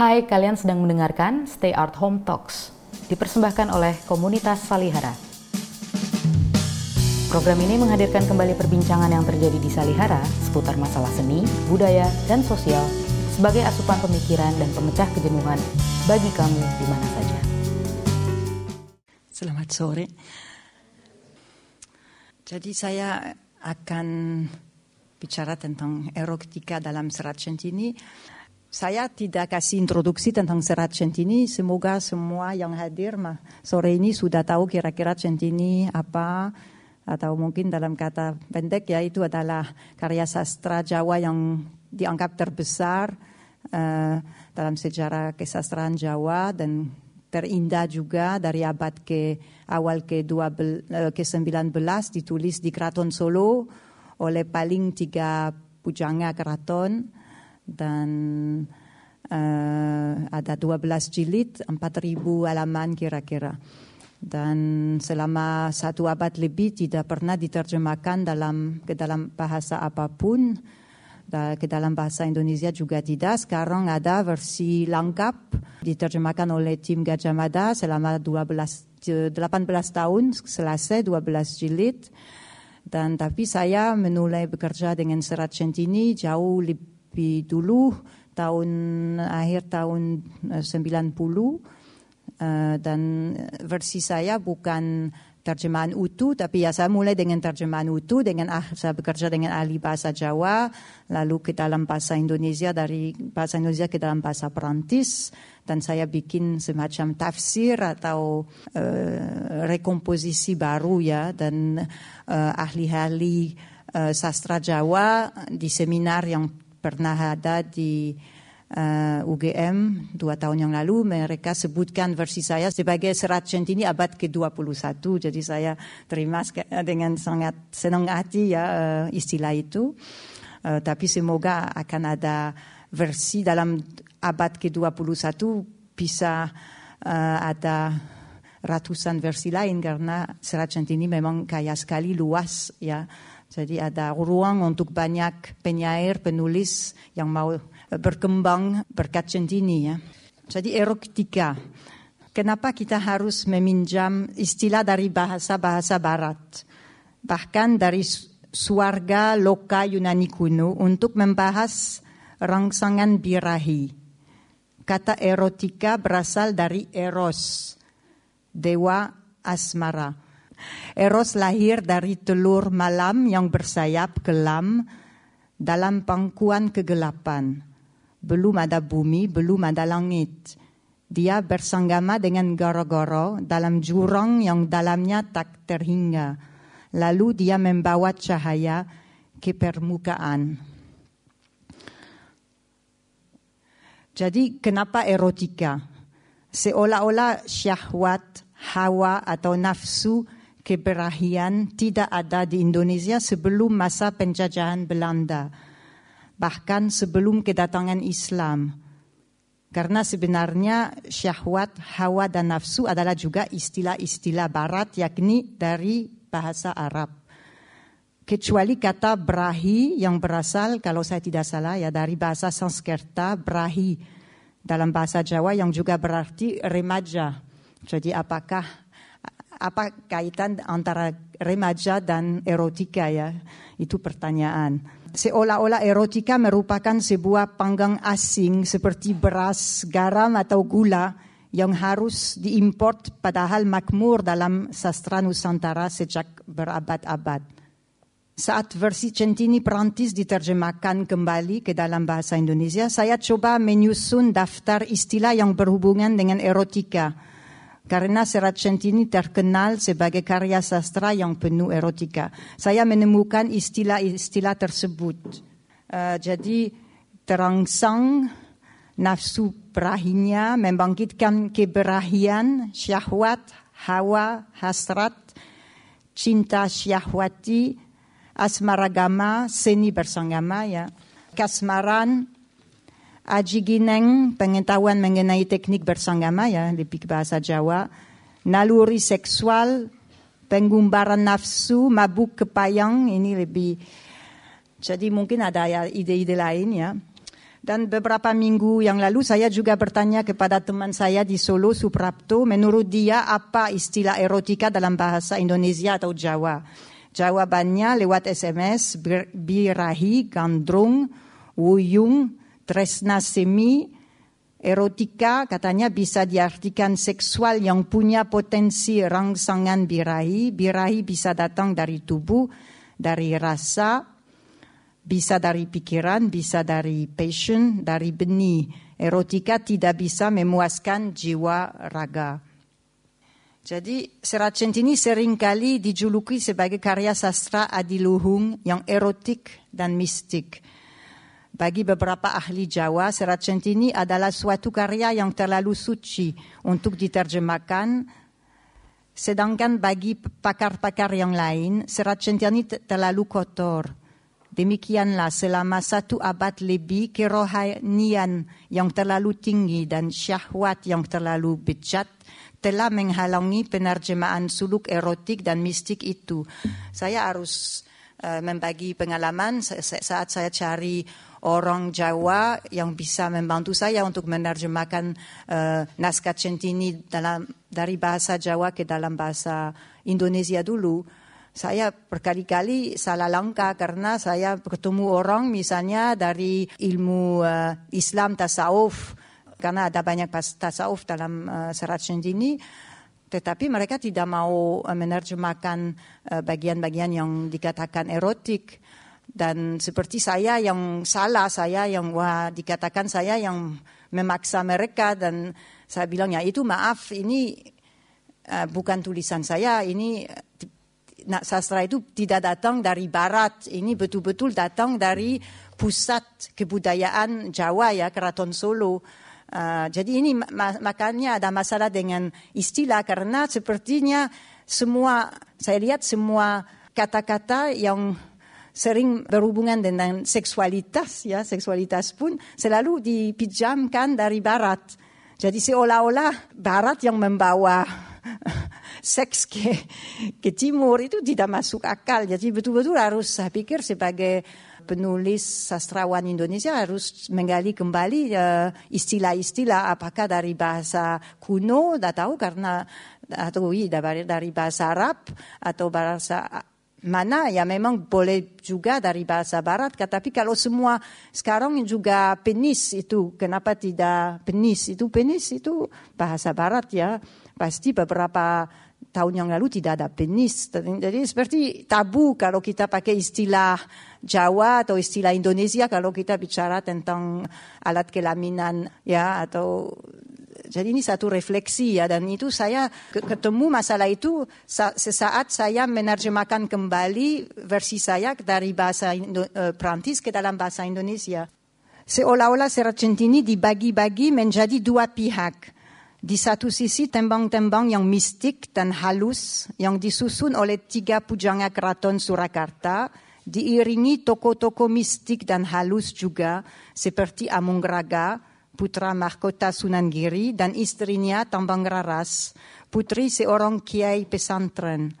Hai, kalian sedang mendengarkan Stay Art Home Talks, dipersembahkan oleh komunitas Salihara. Program ini menghadirkan kembali perbincangan yang terjadi di Salihara seputar masalah seni, budaya, dan sosial sebagai asupan pemikiran dan pemecah kejenuhan bagi kamu di mana saja. Selamat sore. Jadi saya akan bicara tentang erotika dalam serat centini. Saya tidak kasih introduksi tentang serat centini. Semoga semua yang hadir mah sore ini sudah tahu kira-kira centini apa atau mungkin dalam kata pendek ya itu adalah karya sastra Jawa yang dianggap terbesar uh, dalam sejarah kesastraan Jawa dan terindah juga dari abad ke awal ke, 12, ke 19 ditulis di Keraton Solo oleh paling tiga pujangga keraton dan uh, ada 12 jilid 4000 halaman kira-kira. Dan selama satu abad lebih tidak pernah diterjemahkan dalam ke dalam bahasa apa pun. Ke dalam bahasa Indonesia juga tidak. Sekarang ada versi lengkap diterjemahkan oleh tim Gajah Mada selama 12 18 tahun selesai 12 jilid. Dan tapi saya mulai bekerja dengan serat centini jauh lebih dulu tahun akhir tahun 90 Uh, dan versi saya bukan terjemahan utuh, tapi ya saya mulai dengan terjemahan utuh, dengan ah, saya bekerja dengan ahli bahasa Jawa, lalu ke dalam bahasa Indonesia, dari bahasa Indonesia ke dalam bahasa Perancis, dan saya bikin semacam tafsir atau uh, rekomposisi baru ya, dan uh, ahli-ahli uh, sastra Jawa di seminar yang pernah ada di uh, UGM dua tahun yang lalu mereka sebutkan versi saya sebagai serat centini abad ke-21 jadi saya terima dengan sangat senang hati ya uh, istilah itu. Uh, tapi semoga akan ada versi dalam abad ke-21 bisa uh, ada ratusan versi lain karena serat centini memang kaya sekali luas ya jadi ada ruang untuk banyak penyair, penulis yang mau berkembang berkat centini ya. Jadi erotika. Kenapa kita harus meminjam istilah dari bahasa-bahasa barat? Bahkan dari suarga loka Yunani kuno untuk membahas rangsangan birahi. Kata erotika berasal dari eros, dewa asmara. Eros lahir dari telur malam yang bersayap kelam dalam pangkuan kegelapan. Belum ada bumi, belum ada langit. Dia bersanggama dengan goro-goro dalam jurang yang dalamnya tak terhingga. Lalu dia membawa cahaya ke permukaan. Jadi kenapa erotika? Seolah-olah syahwat, hawa atau nafsu keberahian tidak ada di Indonesia sebelum masa penjajahan Belanda, bahkan sebelum kedatangan Islam. Karena sebenarnya syahwat, hawa dan nafsu adalah juga istilah-istilah barat yakni dari bahasa Arab. Kecuali kata berahi yang berasal kalau saya tidak salah ya dari bahasa Sanskerta berahi dalam bahasa Jawa yang juga berarti remaja. Jadi apakah apa kaitan antara remaja dan erotika ya? Itu pertanyaan. Seolah-olah erotika merupakan sebuah panggang asing seperti beras, garam atau gula yang harus diimport padahal makmur dalam sastra Nusantara sejak berabad-abad. Saat versi Centini Perancis diterjemahkan kembali ke dalam bahasa Indonesia, saya coba menyusun daftar istilah yang berhubungan dengan erotika karena Serat Centini terkenal sebagai karya sastra yang penuh erotika. Saya menemukan istilah-istilah tersebut. Uh, jadi terangsang nafsu berahinya, membangkitkan keberahian, syahwat, hawa, hasrat, cinta syahwati, asmaragama, seni bersanggama, ya. kasmaran, Aji Gineng, pengetahuan mengenai teknik bersanggama ya, lebih bahasa Jawa. Naluri seksual, penggumbaran nafsu, mabuk kepayang, ini lebih. Jadi mungkin ada ya ide-ide lain ya. Dan beberapa minggu yang lalu saya juga bertanya kepada teman saya di Solo, Suprapto, menurut dia apa istilah erotika dalam bahasa Indonesia atau Jawa. Jawabannya lewat SMS, birahi, gandrung, wuyung, tresna semi, erotika katanya bisa diartikan seksual yang punya potensi rangsangan birahi. Birahi bisa datang dari tubuh, dari rasa, bisa dari pikiran, bisa dari passion, dari benih. Erotika tidak bisa memuaskan jiwa raga. Jadi serat centini sering kali dijuluki sebagai karya sastra adiluhung yang erotik dan mistik. Bagi beberapa ahli Jawa, serat centini adalah suatu karya yang terlalu suci untuk diterjemahkan. Sedangkan bagi pakar-pakar yang lain, serat centini terlalu kotor. Demikianlah selama satu abad lebih kerohanian yang terlalu tinggi dan syahwat yang terlalu bejat telah menghalangi penerjemahan suluk erotik dan mistik itu. Saya harus uh, membagi pengalaman. Saat saya cari orang Jawa yang bisa membantu saya untuk menerjemahkan uh, naskah centini dalam dari bahasa Jawa ke dalam bahasa Indonesia dulu. Saya berkali-kali salah langkah karena saya bertemu orang misalnya dari ilmu uh, Islam tasawuf. Karena ada banyak tasawuf dalam uh, serat ini tetapi mereka tidak mau menerjemahkan bagian-bagian yang dikatakan erotik dan seperti saya yang salah saya yang wah dikatakan saya yang memaksa mereka dan saya bilang ya itu maaf ini uh, bukan tulisan saya ini nah, sastra itu tidak datang dari barat, ini betul-betul datang dari pusat kebudayaan Jawa ya, Keraton Solo. Uh, jadi ini ma makanya ada masalah dengan istilah karena sepertinya semua saya lihat semua kata-kata yang sering berhubungan dengan seksualitas ya seksualitas pun selalu dipijamkan dari barat. Jadi seolah-olah barat yang membawa seks ke, ke timur itu tidak masuk akal. Jadi betul-betul harus saya pikir sebagai penulis sastrawan Indonesia harus menggali kembali uh, istilah-istilah apakah dari bahasa kuno, tidak tahu karena atau dari, dari bahasa Arab atau bahasa mana? Ya memang boleh juga dari bahasa barat tapi kalau semua sekarang juga penis itu kenapa tidak penis? Itu penis itu bahasa barat ya. Pasti beberapa tahun yang lalu tidak ada penis. Jadi seperti tabu kalau kita pakai istilah Jawa atau istilah Indonesia kalau kita bicara tentang alat kelaminan ya atau jadi ini satu refleksi ya dan itu saya ketemu masalah itu sesaat saya menerjemahkan kembali versi saya dari bahasa Indo, Prancis ke dalam bahasa Indonesia. Seolah-olah serat centini dibagi-bagi menjadi dua pihak di satu sisi tembang-tembang yang mistik dan halus yang disusun oleh tiga pujangga keraton Surakarta diiringi toko-toko mistik dan halus juga seperti Amung Raga, putra mahkota Sunan Giri dan istrinya Tambang Raras, putri seorang kiai pesantren.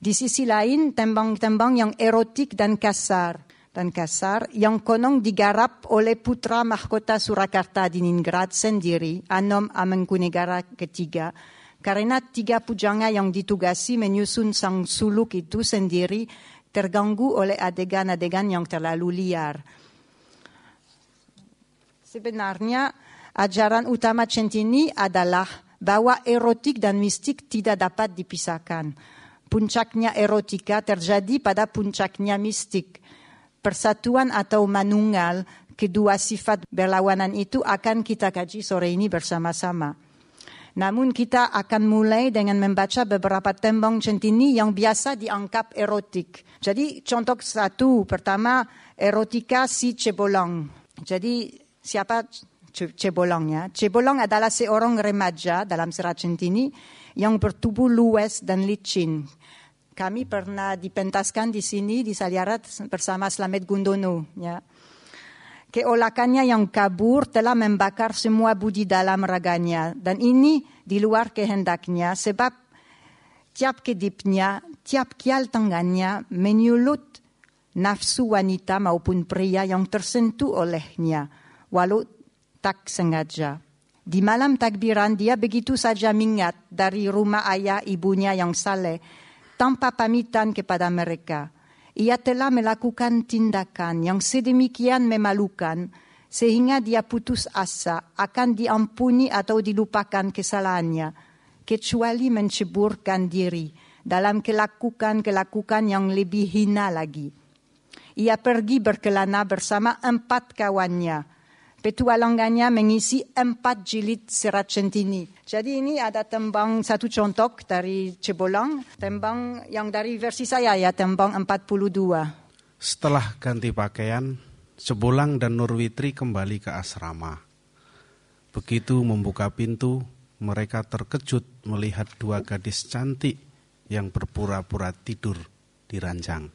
Di sisi lain tembang-tembang yang erotik dan kasar dan kasar yang konon digarap oleh putra mahkota Surakarta di Ningrat sendiri, Anom Amengkunegara ketiga, karena tiga pujangga yang ditugasi menyusun sang suluk itu sendiri terganggu oleh adegan-adegan yang terlalu liar. Sebenarnya ajaran utama Centini adalah bahwa erotik dan mistik tidak dapat dipisahkan. Puncaknya erotika terjadi pada puncaknya mistik persatuan atau manunggal kedua sifat berlawanan itu akan kita kaji sore ini bersama-sama. Namun kita akan mulai dengan membaca beberapa tembang centini yang biasa dianggap erotik. Jadi contoh satu, pertama erotika si Cebolong. Jadi siapa Cebolongnya? Cebolong adalah seorang remaja dalam serat centini yang bertubuh luwes dan licin kami pernah dipentaskan di sini di Saliarat bersama Slamet Gundono. Ya. Keolakannya yang kabur telah membakar semua budi dalam raganya dan ini di luar kehendaknya sebab tiap kedipnya, tiap kial tangannya menyulut nafsu wanita maupun pria yang tersentuh olehnya. Walau tak sengaja. Di malam takbiran dia begitu saja mingat dari rumah ayah ibunya yang saleh tanpa pamitan kepada mereka. Ia telah melakukan tindakan yang sedemikian memalukan sehingga dia putus asa akan diampuni atau dilupakan kesalahannya kecuali menceburkan diri dalam kelakukan-kelakukan yang lebih hina lagi. Ia pergi berkelana bersama empat kawannya petualangannya mengisi empat jilid serat centini. Jadi ini ada tembang satu contoh dari Cebolang, tembang yang dari versi saya ya, tembang 42. Setelah ganti pakaian, Cebolang dan Nurwitri kembali ke asrama. Begitu membuka pintu, mereka terkejut melihat dua gadis cantik yang berpura-pura tidur di ranjang.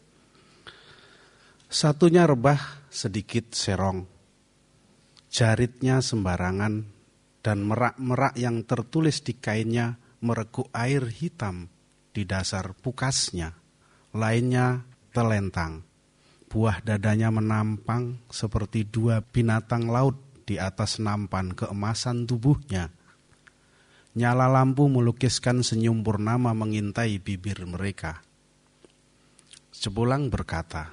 Satunya rebah sedikit serong, jaritnya sembarangan, dan merak-merak yang tertulis di kainnya merekuk air hitam di dasar pukasnya. Lainnya telentang. Buah dadanya menampang seperti dua binatang laut di atas nampan keemasan tubuhnya. Nyala lampu melukiskan senyum purnama mengintai bibir mereka. Cebulang berkata,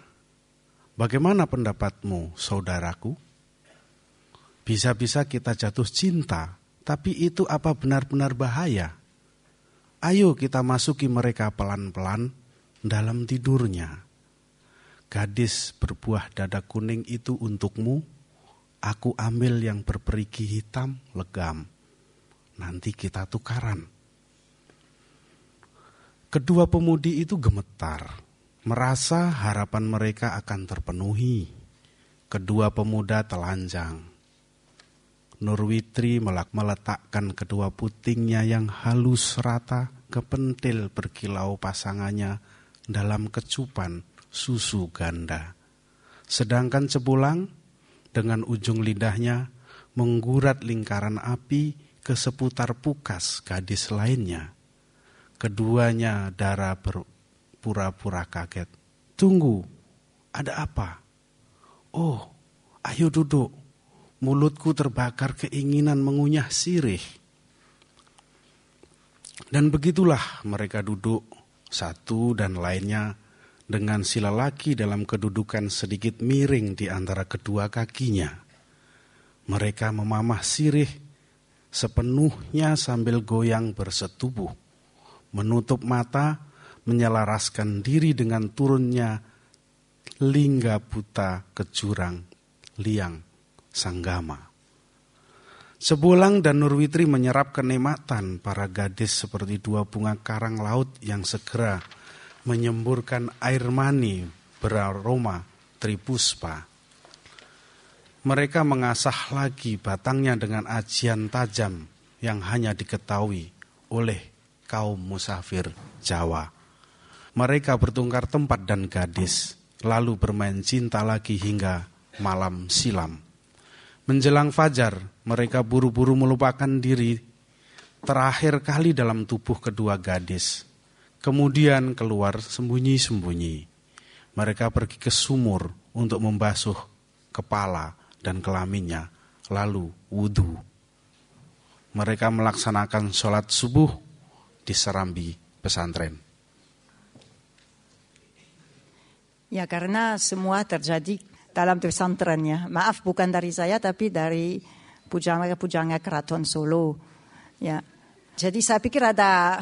Bagaimana pendapatmu, saudaraku? Bisa-bisa kita jatuh cinta, tapi itu apa benar-benar bahaya? Ayo kita masuki mereka pelan-pelan dalam tidurnya. Gadis berbuah dada kuning itu untukmu, aku ambil yang berperigi hitam legam. Nanti kita tukaran. Kedua pemudi itu gemetar, merasa harapan mereka akan terpenuhi. Kedua pemuda telanjang, Nurwitri meletakkan kedua putingnya yang halus rata ke pentil berkilau pasangannya dalam kecupan susu ganda. Sedangkan cebulang dengan ujung lidahnya menggurat lingkaran api ke seputar pukas gadis lainnya. Keduanya darah berpura-pura kaget. Tunggu, ada apa? Oh, ayo duduk mulutku terbakar keinginan mengunyah sirih. Dan begitulah mereka duduk satu dan lainnya dengan si lelaki dalam kedudukan sedikit miring di antara kedua kakinya. Mereka memamah sirih sepenuhnya sambil goyang bersetubuh, menutup mata, menyelaraskan diri dengan turunnya lingga buta ke jurang liang sanggama. Sebulang dan Nurwitri menyerap kenikmatan para gadis seperti dua bunga karang laut yang segera menyemburkan air mani beraroma tripuspa. Mereka mengasah lagi batangnya dengan ajian tajam yang hanya diketahui oleh kaum musafir Jawa. Mereka bertungkar tempat dan gadis, lalu bermain cinta lagi hingga malam silam. Menjelang fajar, mereka buru-buru melupakan diri terakhir kali dalam tubuh kedua gadis. Kemudian keluar sembunyi-sembunyi. Mereka pergi ke sumur untuk membasuh kepala dan kelaminnya, lalu wudhu. Mereka melaksanakan sholat subuh di serambi pesantren. Ya karena semua terjadi dalam pesantrennya. Maaf bukan dari saya tapi dari pujangga-pujangga keraton Solo. Ya. Jadi saya pikir ada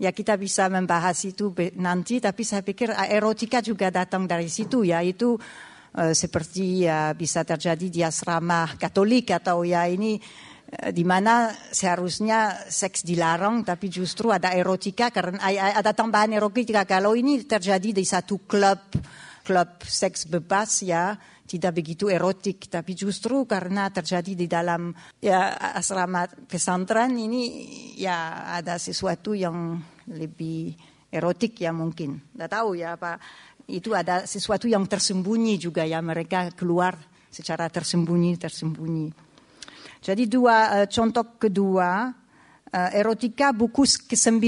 ya kita bisa membahas itu nanti tapi saya pikir erotika juga datang dari situ ya itu uh, seperti ya bisa terjadi di asrama Katolik atau ya ini uh, di mana seharusnya seks dilarang tapi justru ada erotika karena ada tambahan erotika kalau ini terjadi di satu klub klub seks bebas ya. Tidak begitu erotik tapi justru karena terjadi di dalam ya asrama pesantren ini ya ada sesuatu yang lebih erotik ya mungkin. Tidak tahu ya apa itu ada sesuatu yang tersembunyi juga ya mereka keluar secara tersembunyi tersembunyi jadi dua uh, contoh kedua uh, erotika buku ke-9.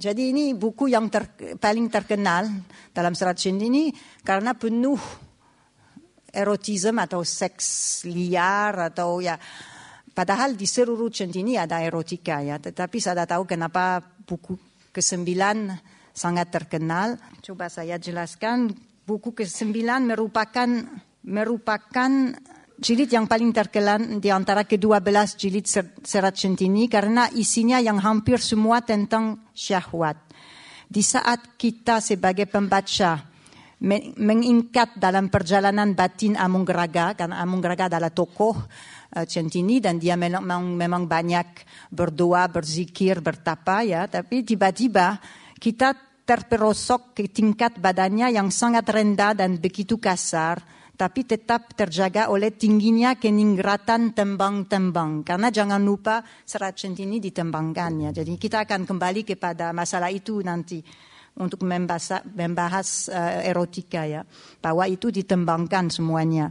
Jadi ini buku yang ter, paling terkenal dalam serat ini karena penuh erotisme atau seks liar atau ya padahal di seluruh centini ada erotika ya. Tetapi saya tahu kenapa buku ke-9 sangat terkenal. Coba saya jelaskan. Buku ke-9 merupakan merupakan jilid yang paling terkenal di antara kedua belas jilid serat centini karena isinya yang hampir semua tentang syahwat. Di saat kita sebagai pembaca mengingkat dalam perjalanan batin Amungraga karena Amungraga adalah tokoh uh, Centini dan dia memang, memang banyak berdoa, berzikir, bertapa ya, tapi tiba-tiba kita terperosok ke tingkat badannya yang sangat rendah dan begitu kasar tapi tetap terjaga oleh tingginya keningratan tembang-tembang. Karena jangan lupa serat centini ditembangkan ya. Jadi kita akan kembali kepada masalah itu nanti untuk membahas, membahas uh, erotika ya, bahwa itu ditembangkan semuanya.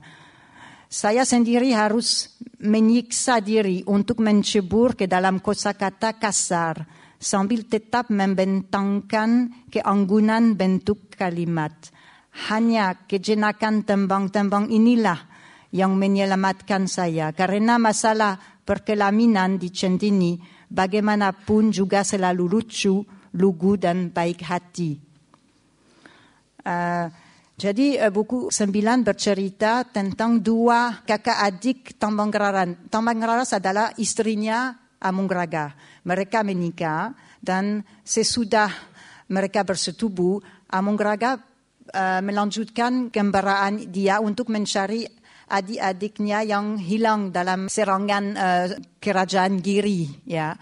Saya sendiri harus menyiksa diri untuk mencebur ke dalam kosakata kasar sambil tetap membentangkan keanggunan bentuk kalimat. Hanya kejenakan tembang-tembang inilah yang menyelamatkan saya karena masalah perkelaminan di Centini bagaimanapun juga selalu lucu lugu dan baik hati. Uh, jadi uh, buku sembilan bercerita tentang dua kakak adik Tambang Raras. Tambang Raras adalah istrinya Amungraga. Mereka menikah dan sesudah mereka bersetubuh, Amungraga uh, melanjutkan gembaraan dia untuk mencari adik-adiknya yang hilang dalam serangan uh, kerajaan Giri. Ya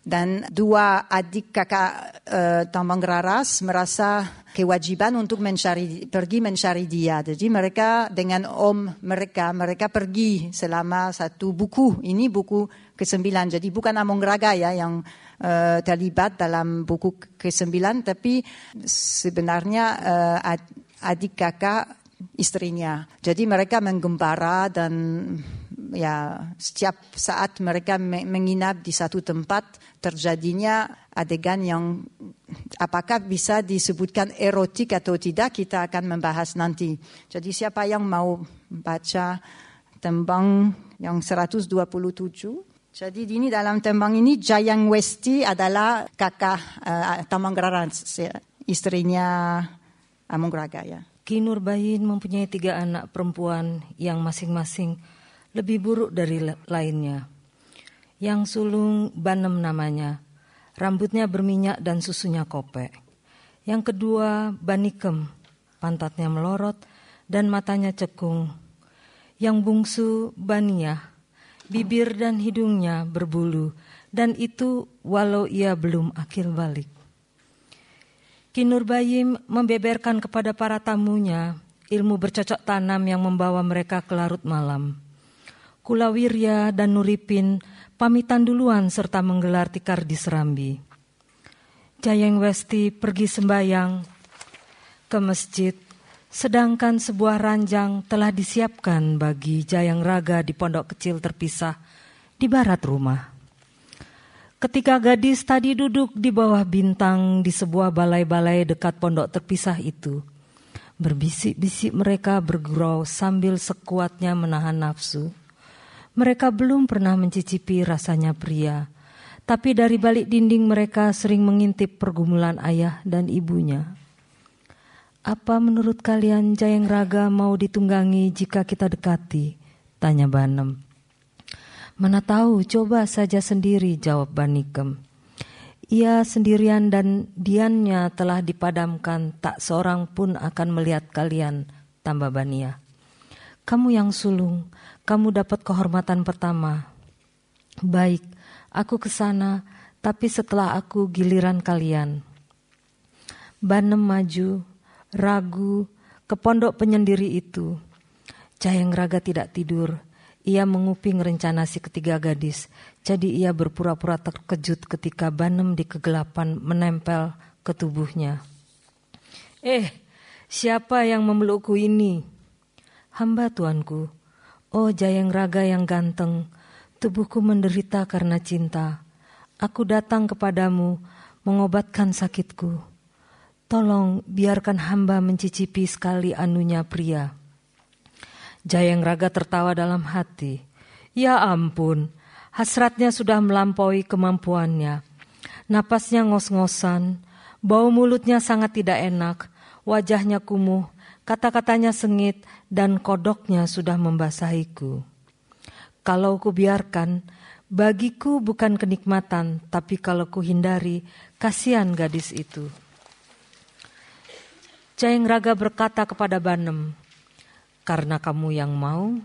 dan dua adik kakak uh, Tambang Raras merasa kewajiban untuk mencari pergi mencari dia. Jadi mereka dengan om mereka mereka pergi selama satu buku. Ini buku ke-9. Jadi bukan Among Raga ya yang uh, terlibat dalam buku ke-9 tapi sebenarnya uh, adik kakak istrinya. Jadi mereka menggembara dan ya setiap saat mereka menginap di satu tempat terjadinya adegan yang apakah bisa disebutkan erotik atau tidak kita akan membahas nanti. Jadi siapa yang mau baca tembang yang 127 jadi ini dalam tembang ini Jayang Westi adalah kakak uh, Tamanggraran, istrinya Amungraga ya. Kinur Bayin mempunyai tiga anak perempuan yang masing-masing lebih buruk dari lainnya. Yang sulung Banem namanya, rambutnya berminyak dan susunya kopek. Yang kedua Banikem, pantatnya melorot dan matanya cekung. Yang bungsu Bania, bibir dan hidungnya berbulu, dan itu walau ia belum akil balik. Kinur Bayim membeberkan kepada para tamunya ilmu bercocok tanam yang membawa mereka ke larut malam. Kulawirya dan Nuripin pamitan duluan serta menggelar tikar di Serambi. Jayeng Westi pergi sembayang ke masjid, sedangkan sebuah ranjang telah disiapkan bagi Jayang Raga di pondok kecil terpisah di barat rumah. Ketika gadis tadi duduk di bawah bintang di sebuah balai-balai dekat pondok terpisah itu, berbisik-bisik mereka bergurau sambil sekuatnya menahan nafsu. Mereka belum pernah mencicipi rasanya pria, tapi dari balik dinding mereka sering mengintip pergumulan ayah dan ibunya. Apa menurut kalian Jayeng Raga mau ditunggangi jika kita dekati? Tanya Banem. Mana tahu, coba saja sendiri, jawab Banikem. Ia sendirian dan diannya telah dipadamkan, tak seorang pun akan melihat kalian, tambah Bania. Kamu yang sulung, kamu dapat kehormatan pertama. Baik, aku ke sana, tapi setelah aku giliran kalian. Banem maju, ragu, ke pondok penyendiri itu. Jayeng Raga tidak tidur. Ia menguping rencana si ketiga gadis. Jadi ia berpura-pura terkejut ketika Banem di kegelapan menempel ke tubuhnya. Eh, siapa yang memelukku ini? Hamba tuanku, Oh Jayeng Raga yang ganteng, tubuhku menderita karena cinta. Aku datang kepadamu mengobatkan sakitku. Tolong biarkan hamba mencicipi sekali anunya pria. Jayeng Raga tertawa dalam hati. Ya ampun, hasratnya sudah melampaui kemampuannya. Napasnya ngos-ngosan, bau mulutnya sangat tidak enak, wajahnya kumuh, kata-katanya sengit, dan kodoknya sudah membasahiku. Kalau ku biarkan, bagiku bukan kenikmatan, tapi kalau ku hindari, kasihan gadis itu. Jayeng Raga berkata kepada Banem, karena kamu yang mau,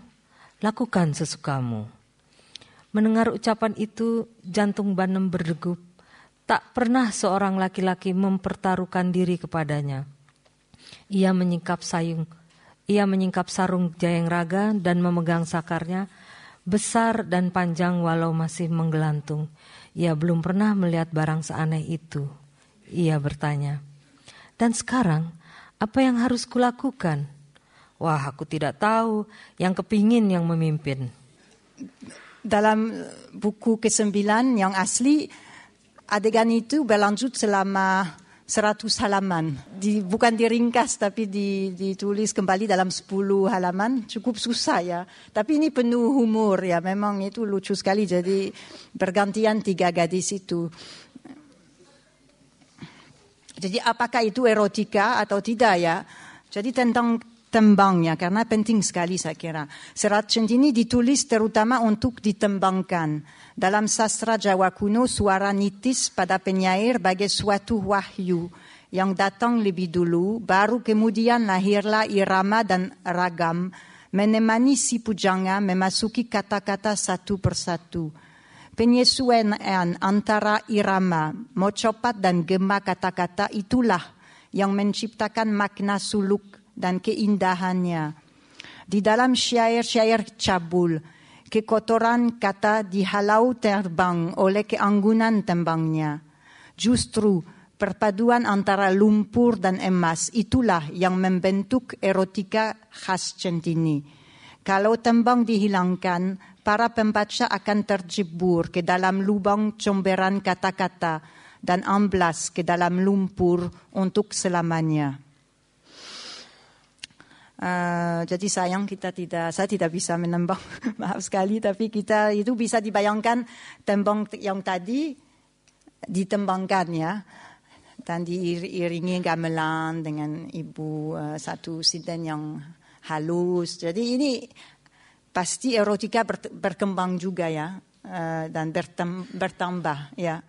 lakukan sesukamu. Mendengar ucapan itu, jantung Banem berdegup. Tak pernah seorang laki-laki mempertaruhkan diri kepadanya. Ia menyingkap sayung, ia menyingkap sarung Jayeng Raga dan memegang sakarnya, besar dan panjang walau masih menggelantung. Ia belum pernah melihat barang seaneh itu. Ia bertanya, dan sekarang apa yang harus kulakukan? Wah, aku tidak tahu. Yang kepingin yang memimpin. Dalam buku ke-9 yang asli, adegan itu berlanjut selama 100 halaman. Di, bukan diringkas tapi di, ditulis kembali dalam 10 halaman. Cukup susah ya. Tapi ini penuh humor ya. Memang itu lucu sekali. Jadi bergantian tiga gadis itu. Jadi apakah itu erotika atau tidak ya? Jadi tentang tembangnya karena penting sekali saya kira. Serat centini ditulis terutama untuk ditembangkan. Dalam sastra Jawa kuno suara nitis pada penyair bagai suatu wahyu yang datang lebih dulu, baru kemudian lahirlah irama dan ragam menemani si pujanga memasuki kata-kata satu persatu. Penyesuaian antara irama, mocopat dan gema kata-kata itulah yang menciptakan makna suluk dan keindahannya. Di dalam syair-syair cabul, kekotoran kata dihalau terbang oleh keanggunan tembangnya. Justru perpaduan antara lumpur dan emas itulah yang membentuk erotika khas centini. Kalau tembang dihilangkan, para pembaca akan terjebur ke dalam lubang comberan kata-kata dan amblas ke dalam lumpur untuk selamanya. Uh, jadi sayang kita tidak, saya tidak bisa menembang, maaf sekali, tapi kita itu bisa dibayangkan tembang yang tadi ditembangkan ya, dan diiringi gamelan dengan ibu uh, satu sinten yang halus. Jadi ini pasti erotika berkembang juga ya, uh, dan bertambah ya.